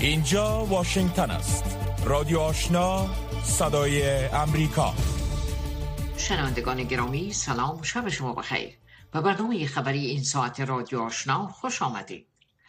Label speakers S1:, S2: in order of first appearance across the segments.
S1: اینجا واشنگتن است. رادیو آشنا صدای امریکا.
S2: شنوندگان گرامی سلام شب شما بخیر. و برنامه خبری این ساعت رادیو آشنا خوش آمدید.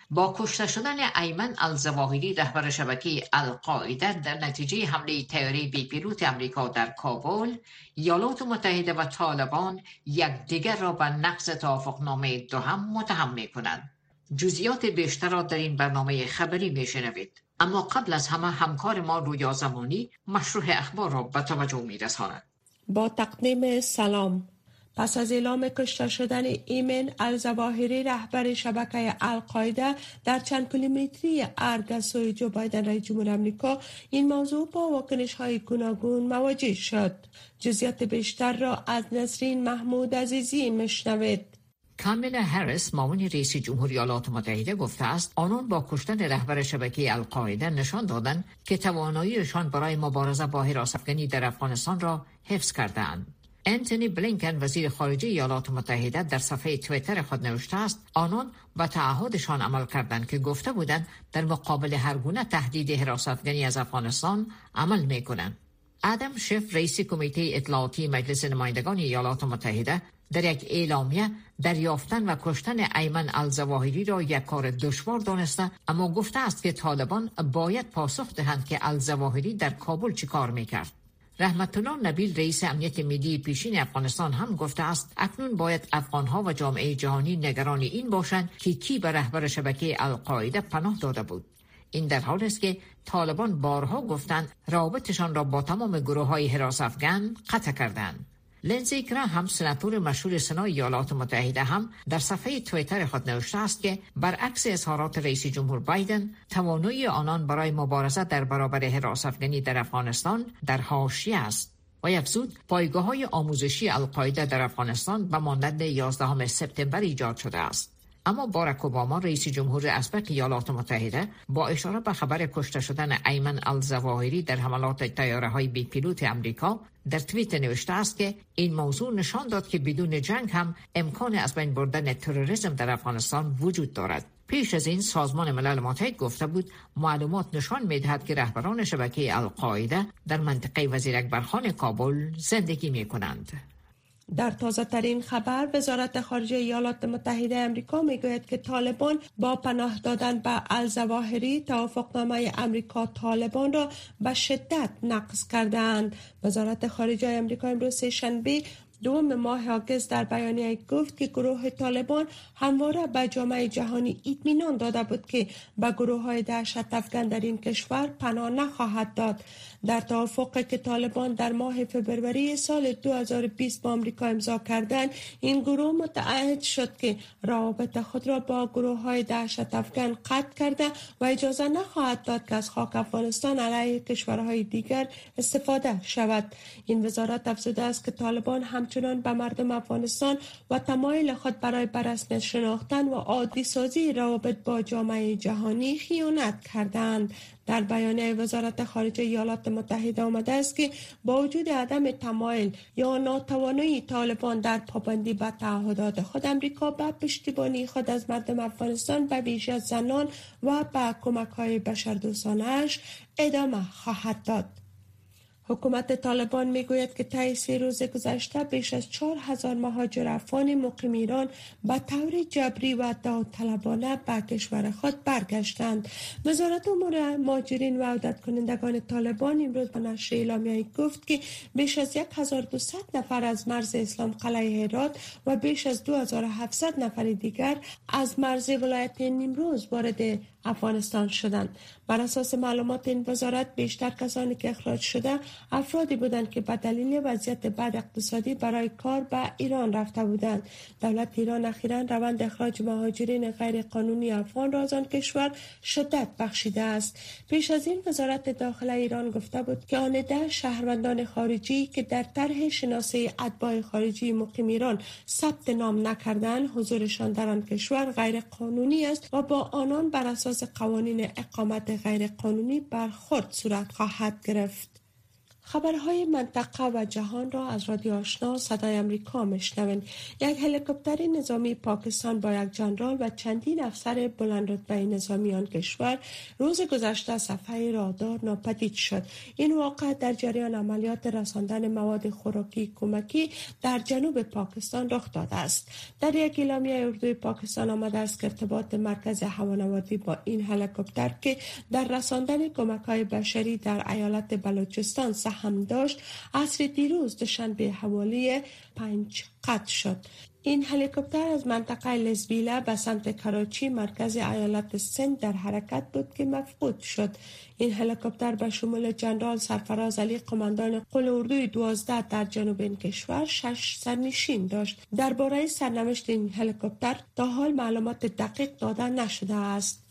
S2: با کشته شدن ایمن الزواهری رهبر شبکه القاعده در نتیجه حمله تیاری بی پیلوت امریکا در کابل ایالات متحده و طالبان یکدیگر را به نقض توافقنامه دوهم متهم می کنند جزئیات بیشتر را در این برنامه خبری می شنوید اما قبل از همه همکار ما رویا زمانی مشروع اخبار را به توجه می رساند.
S3: با تقدیم سلام. پس از اعلام کشته شدن ایمن الزواهری رهبر شبکه القاعده در چند کیلومتری ارگ سوی جو بایدن رئیس جمهور آمریکا این موضوع با واکنش های گوناگون مواجه شد. جزیات بیشتر را از نسرین محمود عزیزی مشنوید
S2: کاملا هریس معاون رئیس جمهوری ایالات متحده گفته است آنان با کشتن رهبر شبکه القاعده نشان دادند که تواناییشان برای مبارزه با حراس در افغانستان را حفظ کردهاند. انتونی بلینکن وزیر خارجه ایالات متحده در صفحه تویتر خود نوشته است آنان به تعهدشان عمل کردند که گفته بودند در مقابل هر گونه تهدید حراست از افغانستان عمل می کنند ادم شف رئیس کمیته اطلاعاتی مجلس نمایندگان ایالات متحده در یک اعلامیه دریافتن و کشتن ایمن الزواهری را یک کار دشوار دانسته اما گفته است که طالبان باید پاسخ دهند که الزواهری در کابل چیکار می‌کرد. رحمت الله نبیل رئیس امنیت ملی پیشین افغانستان هم گفته است اکنون باید افغانها و جامعه جهانی نگران این باشند که کی به رهبر شبکه القاعده پناه داده بود. این در حال است که طالبان بارها گفتند رابطشان را با تمام گروه های حراس افغان قطع کردند لنزی هم سناتور مشهور سنای ایالات متحده هم در صفحه تویتر خود نوشته است که برعکس اظهارات رئیس جمهور بایدن توانایی آنان برای مبارزه در برابر حراس افغانی در افغانستان در حاشیه است. و افزود پایگاه های آموزشی القاعده در افغانستان به مانند 11 سپتامبر ایجاد شده است. اما باراک اوباما رئیس جمهور اسبق ایالات متحده با اشاره به خبر کشته شدن ایمن الزواهری در حملات تیاره های بی پیلوت امریکا در توییت نوشته است که این موضوع نشان داد که بدون جنگ هم امکان از بین بردن تروریسم در افغانستان وجود دارد پیش از این سازمان ملل متحد گفته بود معلومات نشان می‌دهد که رهبران شبکه القاعده در منطقه وزیر اکبرخان کابل زندگی می کنند.
S3: در تازه ترین خبر وزارت خارجه ایالات متحده امریکا می‌گوید که طالبان با پناه دادن به الزواهری توافقنامه امریکا طالبان را به شدت نقض کردند وزارت خارجه امریکا امروز شنبه دوم ماه آگست در بیانیه گفت که گروه طالبان همواره به جامعه جهانی اطمینان داده بود که به گروه های دهشت در این کشور پناه نخواهد داد. در توافق که طالبان در ماه فبروری سال 2020 با آمریکا امضا کردند این گروه متعهد شد که روابط خود را با گروه های دهشت افغان قطع کرده و اجازه نخواهد داد که از خاک افغانستان علیه کشورهای دیگر استفاده شود. این وزارت افزوده است که طالبان همچنان به مردم افغانستان و تمایل خود برای برسمیت شناختن و عادی سازی روابط با جامعه جهانی خیانت کردند. در بیانیه وزارت خارجه ایالات متحده آمده است که با وجود عدم تمایل یا ناتوانایی طالبان در پابندی به تعهدات خود امریکا به پشتیبانی خود از مردم افغانستان به ویژه زنان و به کمک های بشردوستانش ادامه خواهد داد. حکومت طالبان می‌گوید که طی سه روز گذشته بیش از چهار هزار مهاجر افغان مقیم ایران به طور جبری و داوطلبانه به کشور خود برگشتند. وزارت امور مهاجرین و عودت کنندگان طالبان امروز به نشر اعلامیه گفت که بیش از 1200 نفر از مرز اسلام قلعه هرات و بیش از 2700 نفر دیگر از مرز ولایت نیمروز وارد افغانستان شدند بر اساس معلومات این وزارت بیشتر کسانی که اخراج شده افرادی بودند که به دلیل وضعیت بد اقتصادی برای کار به ایران رفته بودند. دولت ایران اخیرا روند اخراج مهاجرین غیر قانونی افغان را از آن کشور شدت بخشیده است. پیش از این وزارت داخله ایران گفته بود که آن ده شهروندان خارجی که در طرح شناسه اتباع خارجی مقیم ایران ثبت نام نکردند حضورشان در آن کشور غیر قانونی است و با آنان بر اساس قوانین اقامت غیر قانونی برخورد صورت خواهد گرفت. خبرهای منطقه و جهان را از رادیو آشنا صدای امریکا مشنوین یک هلیکوپتر نظامی پاکستان با یک جنرال و چندین افسر بلند رتبه نظامی آن کشور روز گذشته صفحه رادار ناپدید شد. این واقع در جریان عملیات رساندن مواد خوراکی کمکی در جنوب پاکستان رخ داده است. در یک اعلامیه اردوی پاکستان آمده است که ارتباط مرکز هوانوردی با این هلیکوپتر که در رساندن کمک های بشری در ایالت بلوچستان هم داشت. عصر دیروز دوشنبه حوالی پنج قط شد. این هلیکوپتر از منطقه لزبیله به سمت کراچی مرکز ایالت سند در حرکت بود که مفقود شد. این هلیکوپتر به شمول جنرال سرفراز علی قماندان قل اردوی دوازده در جنوب این کشور شش سرنشین داشت. درباره سرنوشت این هلیکوپتر تا حال معلومات دقیق داده نشده است.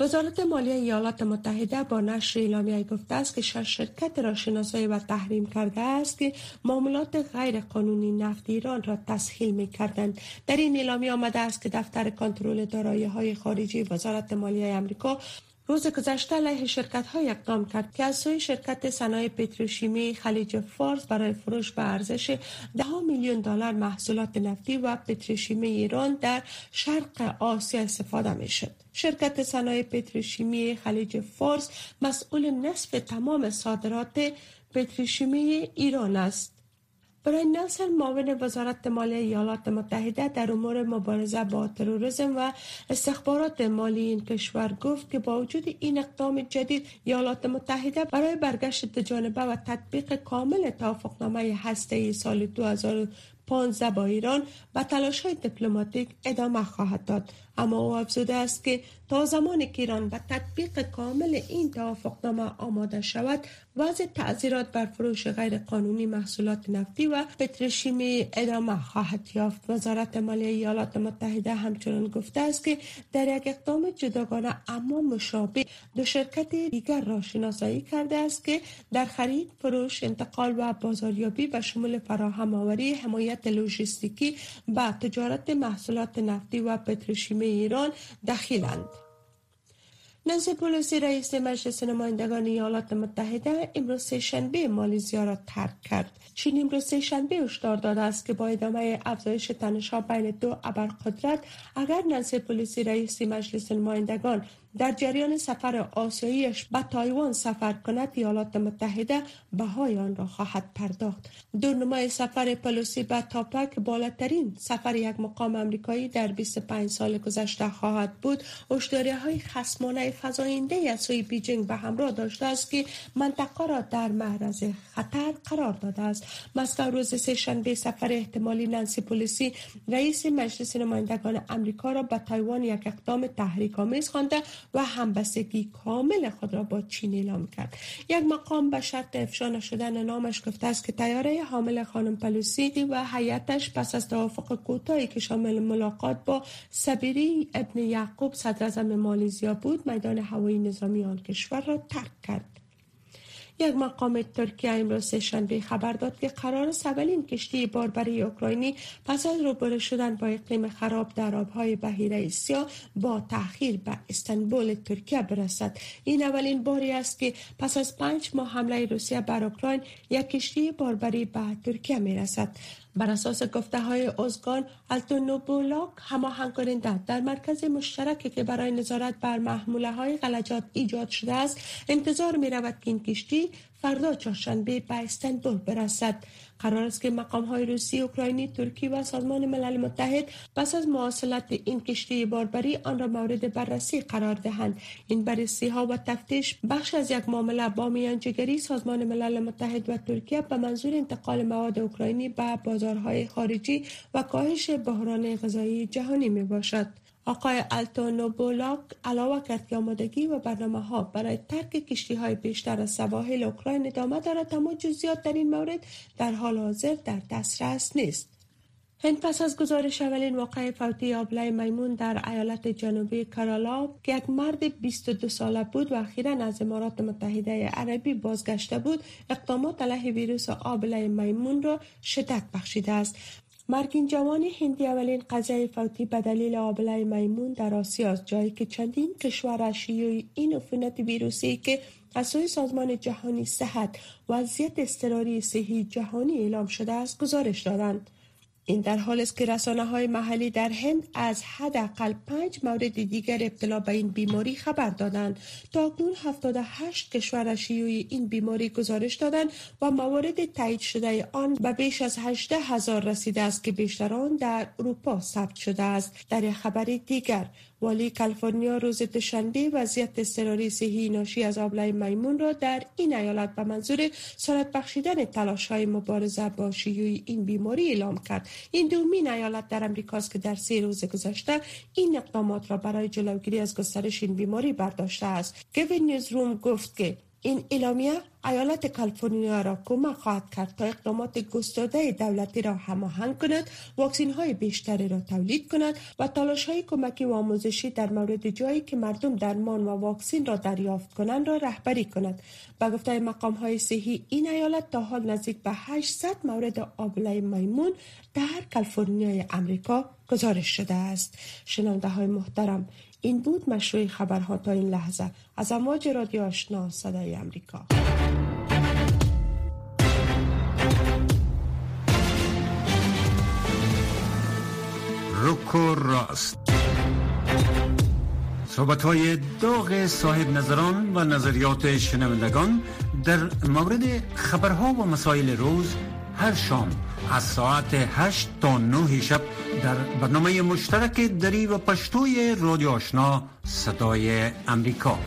S3: وزارت مالیه ایالات متحده با نشر اعلامیه گفته است که شش شرکت را شناسایی و تحریم کرده است که معاملات غیر قانونی نفت ایران را تسهیل می کردند. در این اعلامیه آمده است که دفتر کنترل دارایی های خارجی وزارت مالیه امریکا روز گذشته علیه شرکت های اقدام کرد که از سوی شرکت صنایع پتروشیمی خلیج فارس برای فروش به ارزش ده میلیون دلار محصولات نفتی و پتروشیمی ایران در شرق آسیا استفاده می شد. شرکت صنایع پتروشیمی خلیج فارس مسئول نصف تمام صادرات پتروشیمی ایران است. برای نلسن معاون وزارت مالیه ایالات متحده در امور مبارزه با تروریسم و استخبارات مالی این کشور گفت که با وجود این اقدام جدید ایالات متحده برای برگشت جانبه و تطبیق کامل توافقنامه هسته سال 2015 با ایران به تلاش های دیپلماتیک ادامه خواهد داد. اما او افزوده است که تا زمانی که ایران به تطبیق کامل این توافقنامه آماده شود وضع تعذیرات بر فروش غیر قانونی محصولات نفتی و پتروشیمی ادامه خواهد یافت. وزارت مالیه ایالات متحده همچنان گفته است که در یک اقدام جداگانه اما مشابه دو شرکت دیگر را شناسایی کرده است که در خرید فروش انتقال و بازاریابی به شمول فراهم آوری حمایت لوجستیکی و تجارت محصولات نفتی و پتروشیمی ایران دخیلند نانسی پولوسی رئیس مجلس نمایندگان ایالات متحده امروز شنبه مالیزیا را ترک کرد. چین امروز شنبه هشدار داده است که با ادامه افزایش تنشها بین دو ابرقدرت اگر نانسی پلوسی رئیس مجلس نمایندگان در جریان سفر آسیاییش به تایوان سفر کند ایالات متحده بهای آن را خواهد پرداخت. دو سفر پلوسی به تایپه بالاترین سفر یک مقام امریکایی در 25 سال گذشته خواهد بود. اشتاری های خسمانه فضاینده از سوی بیجینگ به همراه داشته است که منطقه را در معرض خطر قرار داده است. مسکو روز سهشنبه سفر احتمالی نانسی پلوسی رئیس مجلس نمایندگان امریکا را به تایوان یک اقدام تحریک آمیز خوانده. و همبستگی کامل خود را با چین اعلام کرد. یک مقام به شرط افشا نشدن نامش گفته است که تیاره حامل خانم پلوسی و حیاتش پس از توافق کوتاهی که شامل ملاقات با سبیری ابن یعقوب صدر مالیزیا بود میدان هوایی نظامی آن کشور را ترک کرد. یک مقام ترکیه امروز شنبه خبر داد که قرار است اولین کشتی باربری اوکراینی پس از روبرو شدن با اقلیم خراب در آبهای بحیره اسیا با تاخیر به استانبول ترکیه برسد. این اولین باری است که پس از پنج ماه حمله روسیه بر اوکراین یک کشتی باربری به ترکیه می رسد بر اساس گفته های ازگان التونوبولاک هماهنگ کننده در مرکز مشترکی که برای نظارت بر محموله های غلجات ایجاد شده است انتظار می رود که این کشتی فردا چهارشنبه به استانبول برسد. قرار است که مقام های روسی، اوکراینی، ترکی و سازمان ملل متحد پس از مواصلت این کشتی باربری آن را مورد بررسی قرار دهند. این بررسی ها و تفتیش بخش از یک معامله با میانجیگری سازمان ملل متحد و ترکیه به منظور انتقال مواد اوکراینی به بازارهای خارجی و کاهش بحران غذایی جهانی می باشد آقای التونوبولاک علاوه کرد که آمادگی و برنامه ها برای ترک کشتی های بیشتر از سواحل اوکراین ادامه دارد اما جزئیات در این مورد در حال حاضر در دسترس نیست. هند پس از گزارش اولین واقع فوتی آبله میمون در ایالت جنوبی کرالا که یک مرد 22 ساله بود و اخیرا از امارات متحده عربی بازگشته بود اقدامات علیه ویروس آبله میمون را شدت بخشیده است. مرگین جوان هندی اولین قضیه فوتی به دلیل آبله میمون در آسیا جایی که چندین کشور شیوع این عفونت ویروسی که از سوی سازمان جهانی صحت وضعیت اضطراری صحی جهانی اعلام شده است گزارش دادند. این در حال است که رسانه های محلی در هند از حداقل پنج مورد دیگر ابتلا به این بیماری خبر دادند. تا اکنون 78 کشور شیوع این بیماری گزارش دادند و موارد تایید شده آن به بیش از 18 هزار رسیده است که بیشتر آن در اروپا ثبت شده است. در خبر دیگر والی کالیفرنیا روز دوشنبه وضعیت اضطراری صحی ناشی از آبله میمون را در این ایالت به منظور سرعت بخشیدن تلاش های مبارزه با شیوع این بیماری اعلام کرد. این دومین ایالت در امریکاست که در سه روز گذشته این اقدامات را برای جلوگیری از گسترش این بیماری برداشته است. گوین نیوز روم گفت که این اعلامیه ایالت کالیفرنیا را کمک خواهد کرد تا اقدامات گسترده دولتی را هماهنگ کند واکسین های بیشتری را تولید کند و تلاش های کمکی و آموزشی در مورد جایی که مردم درمان و واکسین را دریافت کنند را رهبری کند. با گفته مقام های صحی این ایالت تا حال نزدیک به 800 مورد آبله میمون در کالیفرنیای امریکا گزارش شده است. شنونده های محترم این بود مشروع خبرها تا این لحظه. از امواج رادیو آشنا صدای امریکا.
S4: روکو راست. صحبت های داغ صاحب نظران و نظریات شنوندگان در مورد خبرها و مسائل روز هر شام از ساعت 8 تا 9 شب در برنامه مشترک دری و پشتوی رادیو آشنا صدای امریکا.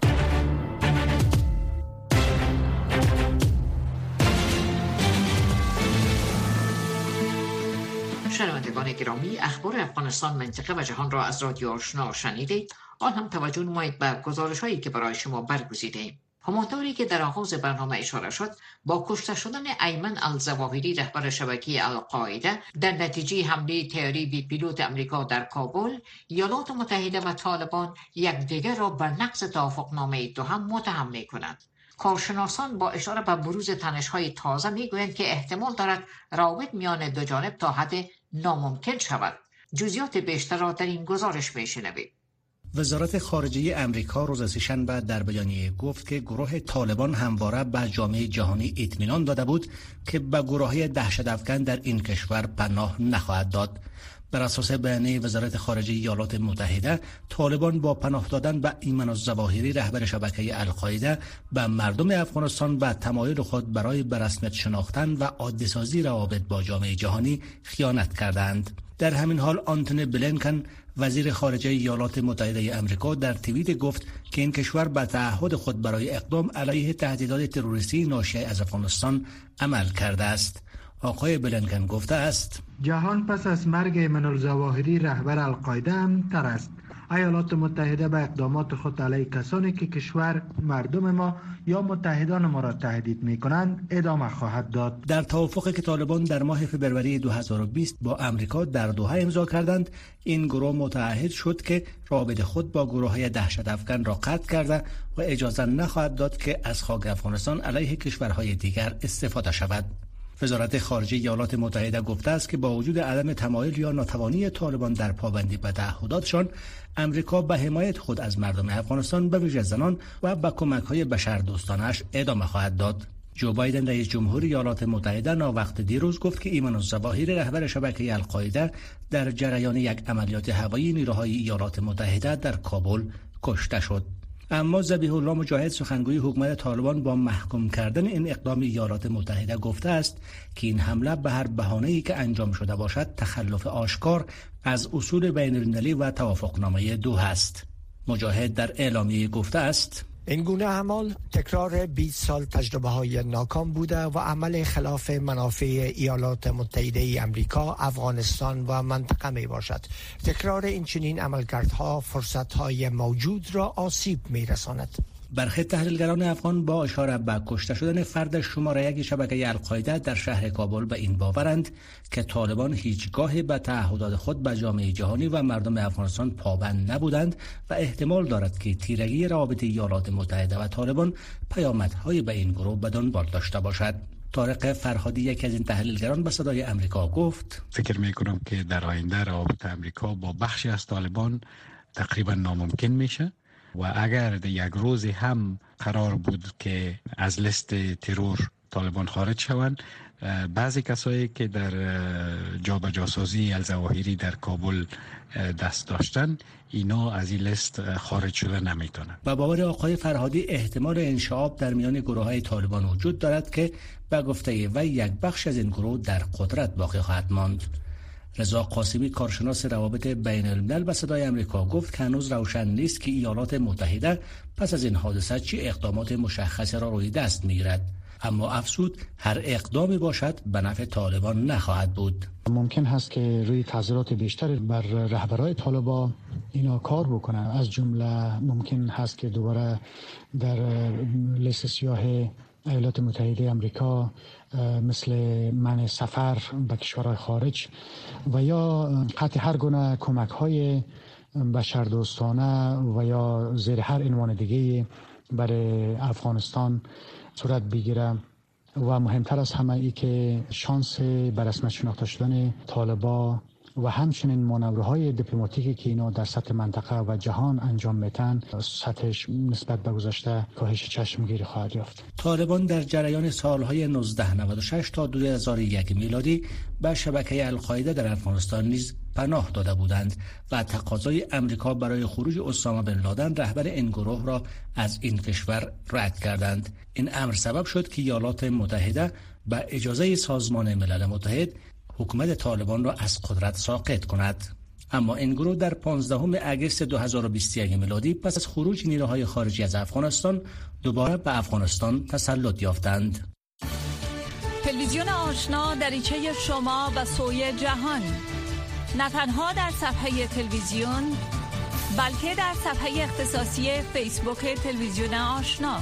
S2: شنوندگان گرامی اخبار افغانستان منطقه و جهان را از رادیو آشنا شنیدید. آن هم توجه نمایید به گزارش هایی که برای شما برگزیدیم همانطوری که در آغاز برنامه اشاره شد با کشته شدن ایمن الزواهری رهبر شبکه القاعده در نتیجه حمله تیاری بی پیلوت امریکا در کابل ایالات متحده و طالبان یکدیگر را بر نقض توافقنامه دو هم متهم می کنند کارشناسان با اشاره به بروز تنش های تازه می‌گویند که احتمال دارد روابط میان دو جانب تا حد ناممکن شود. جزیات بیشتر را در این گزارش میشنوید.
S5: وزارت خارجه امریکا روز سهشنبه در بیانیه گفت که گروه طالبان همواره به جامعه جهانی اطمینان داده بود که به گروه دهشت افکن در این کشور پناه نخواهد داد. بر اساس بیانیه وزارت خارجه ایالات متحده طالبان با پناه دادن به ایمن الظواهری رهبر شبکه القاعده به مردم افغانستان به تمایل خود برای برسمیت شناختن و عادی روابط با جامعه جهانی خیانت کردند در همین حال آنتونی بلینکن وزیر خارجه ایالات متحده امریکا در توییت گفت که این کشور به تعهد خود برای اقدام علیه تهدیدات تروریستی ناشی از افغانستان عمل کرده است. آقای بلنکن گفته است.
S6: جهان پس از مرگ ایمن الزواهری رهبر القاعده تر است. ایالات متحده به اقدامات خود علیه کسانی که کشور مردم ما یا متحدان ما را تهدید می کنند ادامه خواهد داد.
S5: در توافقی که طالبان در ماه فبروری 2020 با امریکا در دوحه امضا کردند این گروه متعهد شد که رابط خود با گروه های دهشت افغان را قطع کرده و اجازه نخواهد داد که از خاک افغانستان علیه کشورهای دیگر استفاده شود. وزارت خارجه ایالات متحده گفته است که با وجود عدم تمایل یا ناتوانی طالبان در پابندی به تعهداتشان امریکا به حمایت خود از مردم افغانستان به ویژه زنان و به کمک های بشر دوستانش ادامه خواهد داد. جو بایدن رئیس جمهور ایالات متحده وقت دیروز گفت که ایمان الظواهری رهبر شبکه القاعده در جریان یک عملیات هوایی نیروهای ایالات متحده در کابل کشته شد. اما زبیح الله مجاهد سخنگوی حکومت طالبان با محکوم کردن این اقدام ایالات متحده گفته است که این حمله به هر بهانه‌ای که انجام شده باشد تخلف آشکار از اصول بین المللی و توافقنامه دو است مجاهد در اعلامیه گفته است
S7: این گونه اعمال تکرار 20 سال تجربه های ناکام بوده و عمل خلاف منافع ایالات متحده ای امریکا، افغانستان و منطقه می باشد. تکرار این چنین عملکردها فرصت های موجود را آسیب می رساند.
S5: برخی تحلیلگران افغان با اشاره به کشته شدن فرد شماره یک شبکه القاعده در شهر کابل به این باورند که طالبان هیچگاه به تعهدات خود به جامعه جهانی و مردم افغانستان پابند نبودند و احتمال دارد که تیرگی روابط ایالات متحده و طالبان پیامدهایی به این گروه به دنبال داشته باشد. طارق فرهادی یکی از این تحلیلگران به صدای امریکا گفت
S8: فکر می کنم که در آینده روابط امریکا با بخشی از طالبان تقریبا ناممکن میشه. و اگر یک روزی هم قرار بود که از لست ترور طالبان خارج شوند بعضی کسایی که در جابجاسازی الزواهری در کابل دست داشتن اینا از این لست خارج شده نمی‌تونن.
S5: و باور آقای فرهادی احتمال انشعاب در میان گروه های طالبان وجود دارد که به گفته و یک بخش از این گروه در قدرت باقی خواهد ماند. رضا قاسمی کارشناس روابط بین الملل و صدای امریکا گفت که هنوز روشن نیست که ایالات متحده پس از این حادثه چه اقدامات مشخصی را روی دست می‌گیرد. اما افسود هر اقدامی باشد به نفع طالبان نخواهد بود.
S9: ممکن هست که روی تعذیرات بیشتر بر رهبرای طالبان اینا کار بکنن. از جمله ممکن هست که دوباره در لیست سیاه ایالات متحده امریکا مثل من سفر به کشورهای خارج و یا قطع هر گونه کمک های بشردوستانه و یا زیر هر عنوان دیگه برای افغانستان صورت بگیره. و مهمتر از همه ای که شانس به شناخته شدن طالبا و همچنین مانورهای دیپلماتیکی که اینا در سطح منطقه و جهان انجام میتن سطحش نسبت به گذشته کاهش چشمگیری خواهد یافت.
S5: طالبان در جریان سالهای 1996 تا 2001 میلادی به شبکه القاعده در افغانستان نیز پناه داده بودند و تقاضای امریکا برای خروج اسامه بن لادن رهبر این گروه را از این کشور رد کردند. این امر سبب شد که ایالات متحده به اجازه سازمان ملل متحد حکومت طالبان را از قدرت ساقط کند. اما این گروه در 15 اگست 2021 میلادی پس از خروج نیروهای خارجی از افغانستان دوباره به افغانستان تسلط یافتند.
S10: تلویزیون آشنا دریچه شما و سوی جهان. نه تنها در صفحه تلویزیون بلکه در صفحه اختصاصی فیسبوک تلویزیون آشنا.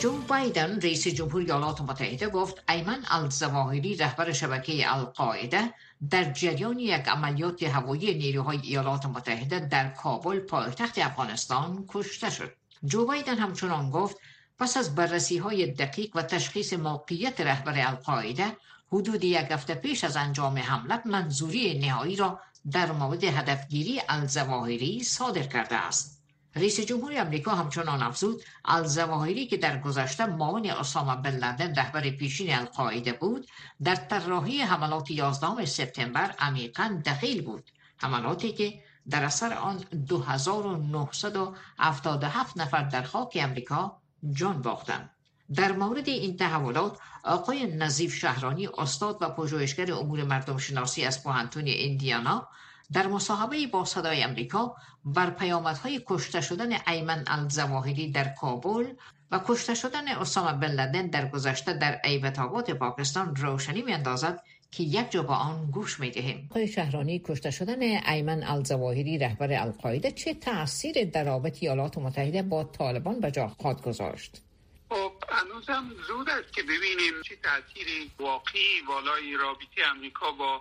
S2: جو بایدن رئیس جمهور ایالات متحده گفت ایمن الزواهری رهبر شبکه القاعده در جریان یک عملیات هوایی نیروهای ایالات متحده در کابل پایتخت افغانستان کشته شد. جو بایدن همچنان گفت پس از بررسی های دقیق و تشخیص موقعیت رهبر القاعده حدود یک هفته پیش از انجام حمله منظوری نهایی را در مورد هدفگیری الزواهری صادر کرده است. رئیس جمهور امریکا همچنان افزود الزواهری که در گذشته معاون اسامه بن لدن رهبر پیشین القاعده بود در طراحی حملات 11 سپتامبر عمیقا دخیل بود. حملاتی که در اثر آن 2977 نفر در خاک امریکا جان باختند. در مورد این تحولات آقای نظیف شهرانی استاد و پژوهشگر امور مردم شناسی از پوهنتون ایندیانا در مصاحبه با صدای امریکا بر پیامدهای کشته شدن ایمن الزواهری در کابل و کشته شدن اسامه بن لدن در گذشته در ایبت آباد پاکستان روشنی میاندازد که یک جا با آن گوش می دهیم آقای شهرانی کشته شدن ایمن الزواهری رهبر القاعده چه تاثیر در رابط ایالات متحده با طالبان به جا خواهد گذاشت؟
S11: خب هنوزم زود است که ببینیم چه تاثیری واقعی والای رابطه امریکا با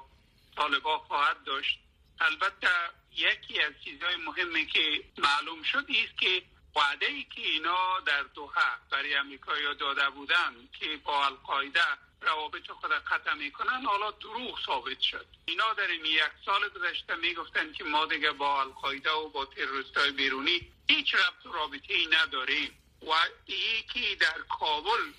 S11: طالبان خواهد داشت. البته یکی از چیزهای مهمی که معلوم شد است که وعده ای که اینا در دوحه برای امریکا داده بودن که با القاعده روابط خود قطع می‌کنن حالا دروغ ثابت شد. اینا در این یک سال گذشته می‌گفتن که ما دیگه با القاعده و با تروریست بیرونی هیچ ربط و رابطه ای نداریم و یکی در کابل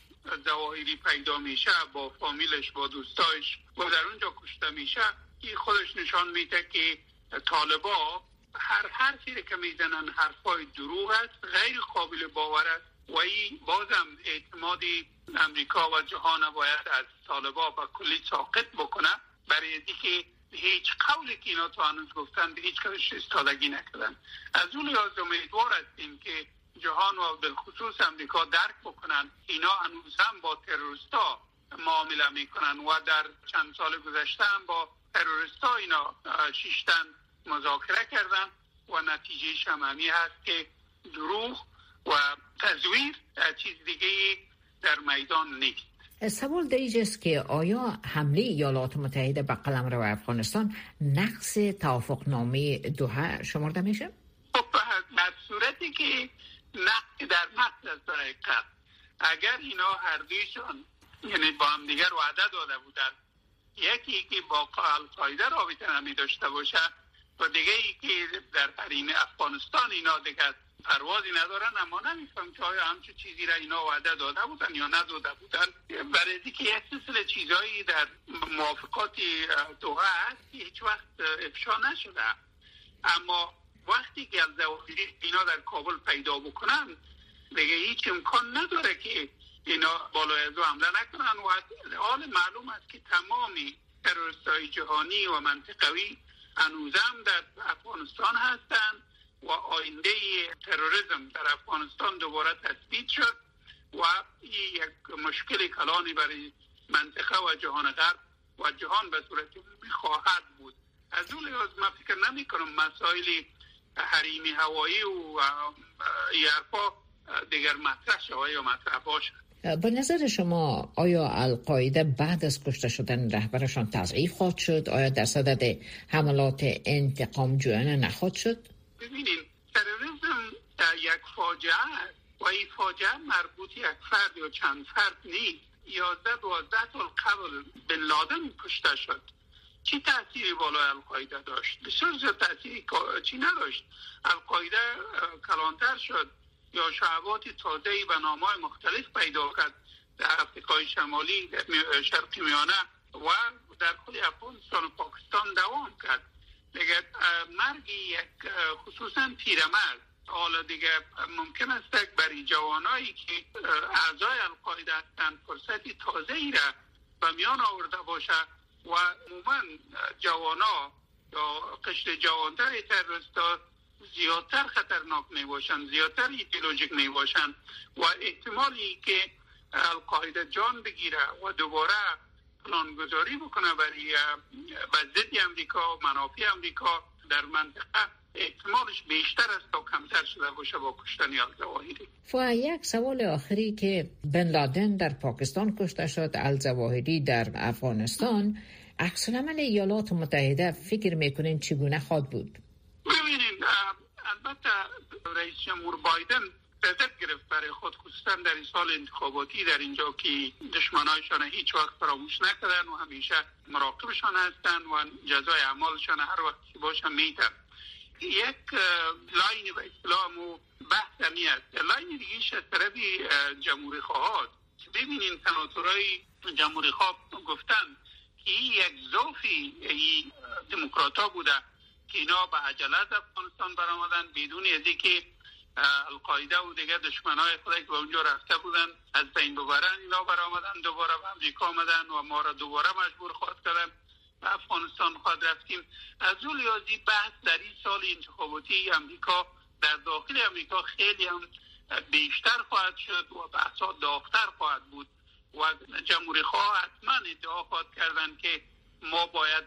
S11: زواهری پیدا میشه با فامیلش با دوستایش و در اونجا کشته میشه. این خودش نشان میده که طالبا هر حرفی که می‌زنن حرفای دروغ است غیر قابل باور است. و این بازم اعتمادی امریکا و جهان باید از طالبا و کلی ساقط بکنه. برای اینکه هیچ قولی که اینا تو هنوز گفتن به هیچ کارش استادگی نکردن. از اون لحاظ امیدوار هستیم که جهان و بالخصوص امریکا درک بکنن. اینا هنوز هم با تروریستا معامله می‌کنن و در چند سال گذشته هم با تروریستا اینا شیشتن مذاکره کردن و نتیجه شمامی هست که دروغ و تزویر چیز دیگه در میدان نیست
S2: سوال در اینجاست که آیا حمله ایالات متحده به قلم رو افغانستان نقص توافقنامه دوها شمرده میشه؟
S11: خب در صورتی که نقص در نقص است برای اگر اینا هر دویشان یعنی با هم دیگر وعده داده بودند یکی که با القاعده رابطه نمی داشته باشه و دیگه ای که در حریم افغانستان اینا دیگر پروازی ندارن اما نمیفهم که آیا همچون چیزی را اینا وعده داده بودن یا نداده بودن. برای که یک سلسله چیزهایی در موافقات دوها هست که هیچ وقت افشا نشده. اما وقتی که از اینا در کابل پیدا بکنن دیگه هیچ امکان نداره که اینا بالای از حمله نکنن. و حال معلوم است که تمامی تروریست های جهانی و منطقوی هنوزم در افغانستان هستند و آینده تروریسم در افغانستان دوباره تثبیت شد و یک مشکل کلانی برای منطقه و جهان غرب و جهان به صورت خواهد بود. از اون لحاظ من فکر نمی کنم مسائل حریمی هوایی و یرفا دیگر مطرح شوه یا مطرح باشد.
S2: به نظر شما آیا القاعده بعد از کشته شدن رهبرشان تضعیف خواهد شد؟ آیا در صدد حملات انتقام جویانه نخواهد شد؟
S11: ببینید تروریسم یک فاجعه و این فاجعه مربوط یک فرد یا چند فرد نیست. یازده دوازده سال قبل بن لادن کشته شد. چی تاثیری بالای القاعده داشت؟ بسیار زیاد تاثیری چی نداشت. القاعده کلانتر شد. یا شعبات تازه به نام های مختلف پیدا کرد در افریقای شمالی در شرق میانه و در خود افغانستان و پاکستان دوام کرد. دیگه مرگ یک خصوصا پیرمرد. حالا دیگه ممکن است برای جوانایی که اعضای القاعده هستند فرصتی تازه ای را به میان آورده باشه و عموما جوانا یا قشر جوانتر تروریستا زیادتر خطرناک می باشند زیادتر ایدئولوژیک می باشند و احتمالی که القاعده جان بگیره و دوباره پلانگذاری بکنه برای ضد امریکا و منافع امریکا در منطقه احتمالش بیشتر است تا کمتر شده باشه با کشتن الزواهری
S2: و یک سوال آخری که بن لادن در پاکستان کشته شد الزواهری در افغانستان. عکس ایالات متحده فکر می‌کنین چگونه خواد بود؟
S11: البته رئیس جمهور بایدن قدرت گرفت برای خود. خصوصا در این سال انتخاباتی در اینجا که دشمنایشان هیچ وقت فراموش نکردن و همیشه مراقبشان هستند و جزای اعمالشان هر وقت که باشن میتن یک line به اسلام و بحث همی است line دیگه از طرف جمهوری خواهد ببینین سناتورای جمهوری خواه گفتن که یک ضعفی دموکرات ها بوده. که اینا به عجله از افغانستان برآمدن. بدون از اینکه القاعده و دیگه دشمنای خود که به اونجا رفته بودن از بین ببرن اینا برآمدن. دوباره به امریکا آمدن و ما را دوباره مجبور خواهد کردن. به افغانستان خواهد رفتیم. از اون لیازی بحث در این سال انتخاباتی امریکا در داخل امریکا خیلی هم بیشتر خواهد شد و بحثا داختر خواهد بود. و جمهوری خواه حتما ادعا خواهد کردن که ما باید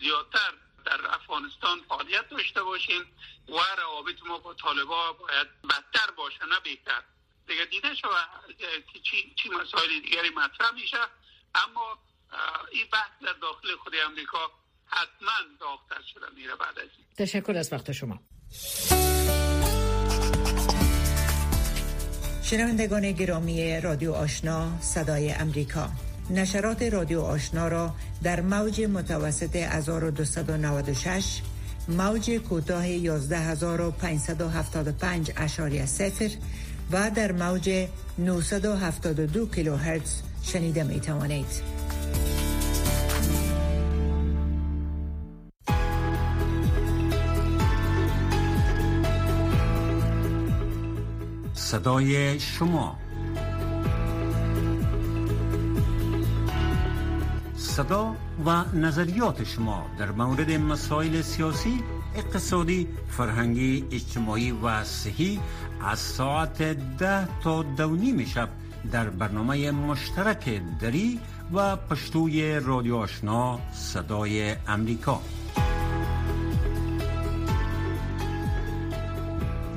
S11: زیادتر در افغانستان فعالیت داشته باشیم و روابط ما با طالبا باید بدتر باشه نه بهتر. دیگه دیده شو که چی, چی مسائل دیگری مطرح میشه. اما این بحث در داخل خود امریکا حتما داغتر شده میره بعد از این.
S2: تشکر از وقت شما.
S12: شنوندگان گرامی رادیو آشنا صدای امریکا. نشرات رادیو آشنا را در موج متوسط 1296 موج کوتاه 11575 اشاری سفر و در موج 972 کیلوهرتز شنیده می توانید.
S4: صدای شما صدا و نظریات شما در مورد مسائل سیاسی اقتصادی فرهنگی اجتماعی و صحی از ساعت ده تا دونیم شب در برنامه مشترک دری و پشتوی رادیو آشنا صدای امریکا.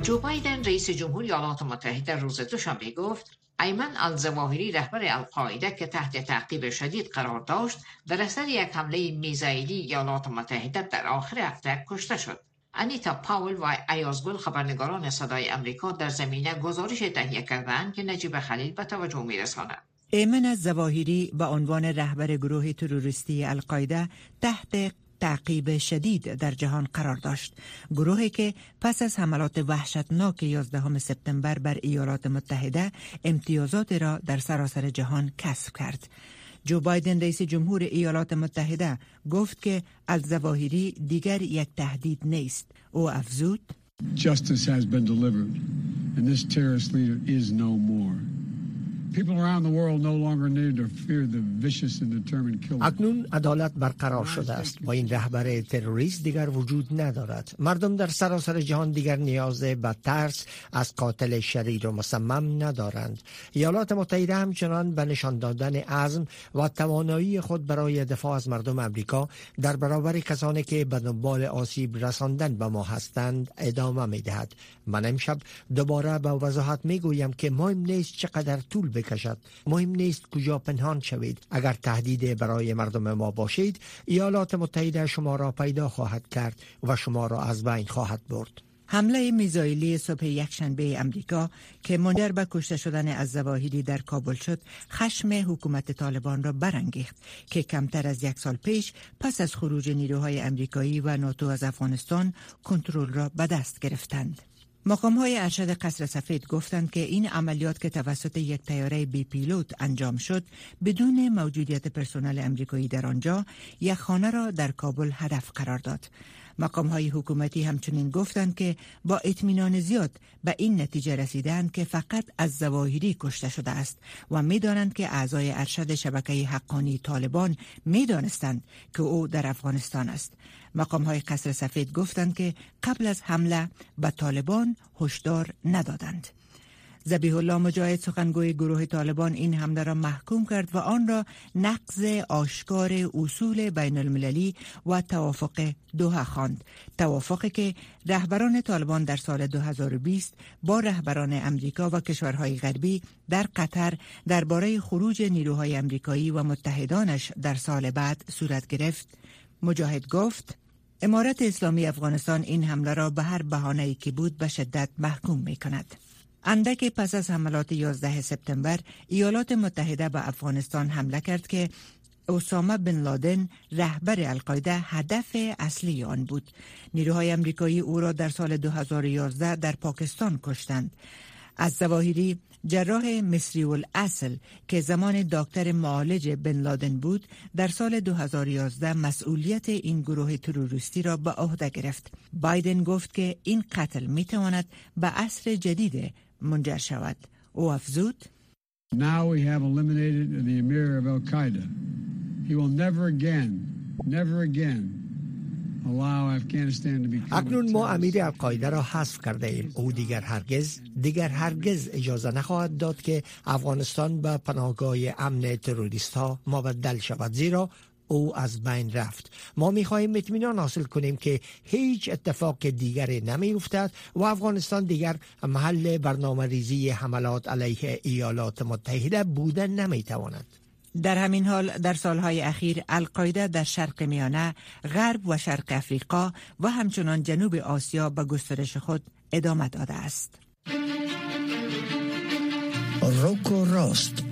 S2: جو بایدن رئیس جمهوری ایالات متحده روز دوشنبه گفت ایمن الزواهری رهبر القاعده که تحت تعقیب شدید قرار داشت در اثر یک حمله میزایلی ایالات متحده در آخر هفته کشته شد. انیتا پاول و ایازگل خبرنگاران صدای امریکا در زمینه گزارش تهیه کردند که نجیب خلیل به توجه میرساند.
S12: ایمن از زواهری به عنوان رهبر گروه تروریستی القاعده تحت تعقیب شدید در جهان قرار داشت. گروهی که پس از حملات وحشتناک 11 سپتامبر بر ایالات متحده امتیازات را در سراسر جهان کسب کرد. جو بایدن رئیس جمهور ایالات متحده گفت که الزواهری دیگر یک تهدید نیست. او افزود
S13: Justice has been delivered and this terrorist leader is no more.
S7: اکنون عدالت برقرار شده است. و این رهبر تروریست دیگر وجود ندارد. مردم در سراسر جهان دیگر نیاز به ترس از قاتل شریر و مصمم ندارند. ایالات متحده همچنان به نشان دادن عزم و توانایی خود برای دفاع از مردم امریکا در برابر کسانی که به دنبال آسیب رساندن به ما هستند ادامه می دهد من امشب دوباره به وضاحت می گویم که مهم نیست چقدر طول بکشد. مهم نیست کجا پنهان شوید. اگر تهدید برای مردم ما باشید ایالات متحده شما را پیدا خواهد کرد و شما را از بین خواهد برد.
S12: حمله میزایلی صبح یکشنبه امریکا که منجر به کشته شدن از زواهری در کابل شد خشم حکومت طالبان را برانگیخت که کمتر از یک سال پیش پس از خروج نیروهای امریکایی و ناتو از افغانستان کنترل را به دست گرفتند. مقام های ارشد قصر سفید گفتند که این عملیات که توسط یک تیاره بی پیلوت انجام شد بدون موجودیت پرسنل امریکایی در آنجا یک خانه را در کابل هدف قرار داد. مقام های حکومتی همچنین گفتند که با اطمینان زیاد به این نتیجه رسیدند که فقط از زواهری کشته شده است و می‌دانند که اعضای ارشد شبکه حقانی طالبان می‌دانستند که او در افغانستان است. مقام های قصر سفید گفتند که قبل از حمله به طالبان هشدار ندادند. زبیح الله مجاهد سخنگوی گروه طالبان این حمله را محکوم کرد و آن را نقض آشکار اصول بین المللی و توافق دوها خواند توافقی که رهبران طالبان در سال 2020 با رهبران امریکا و کشورهای غربی در قطر درباره خروج نیروهای امریکایی و متحدانش در سال بعد صورت گرفت مجاهد گفت امارت اسلامی افغانستان این حمله را به هر بهانه‌ای که بود به شدت محکوم می کند. اندک پس از حملات 11 سپتامبر ایالات متحده به افغانستان حمله کرد که اسامه بن لادن رهبر القاعده هدف اصلی آن بود. نیروهای امریکایی او را در سال 2011 در پاکستان کشتند. از زواهری جراح مصری الاصل که زمان دکتر معالج بن لادن بود در سال 2011 مسئولیت این گروه تروریستی را به عهده گرفت بایدن گفت که این قتل می تواند به عصر جدید منجر شود. او افزود.
S13: Now we have eliminated the emir of Al-Qaeda. He will never again, never again
S7: اکنون ما امیر القاعده را حذف کرده ایم. او دیگر هرگز دیگر هرگز اجازه نخواهد داد که افغانستان به پناهگاه امن تروریست ها مبدل شود. زیرا او از بین رفت. ما می خواهیم اطمینان حاصل کنیم که هیچ اتفاق دیگری نمی افتد و افغانستان دیگر محل برنامه ریزی حملات علیه ایالات متحده بودن نمی تواند
S12: در همین حال در سالهای اخیر القاعده در شرق میانه، غرب و شرق افریقا و همچنان جنوب آسیا به گسترش خود ادامه داده است.
S7: روکو راست.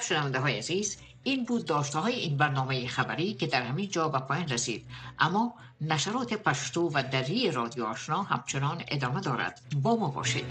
S2: خب شنونده های عزیز این بود داشته های این برنامه خبری که در همین جا به پایان رسید. اما نشرات پشتو و دری رادیو آشنا همچنان ادامه دارد. با ما باشید.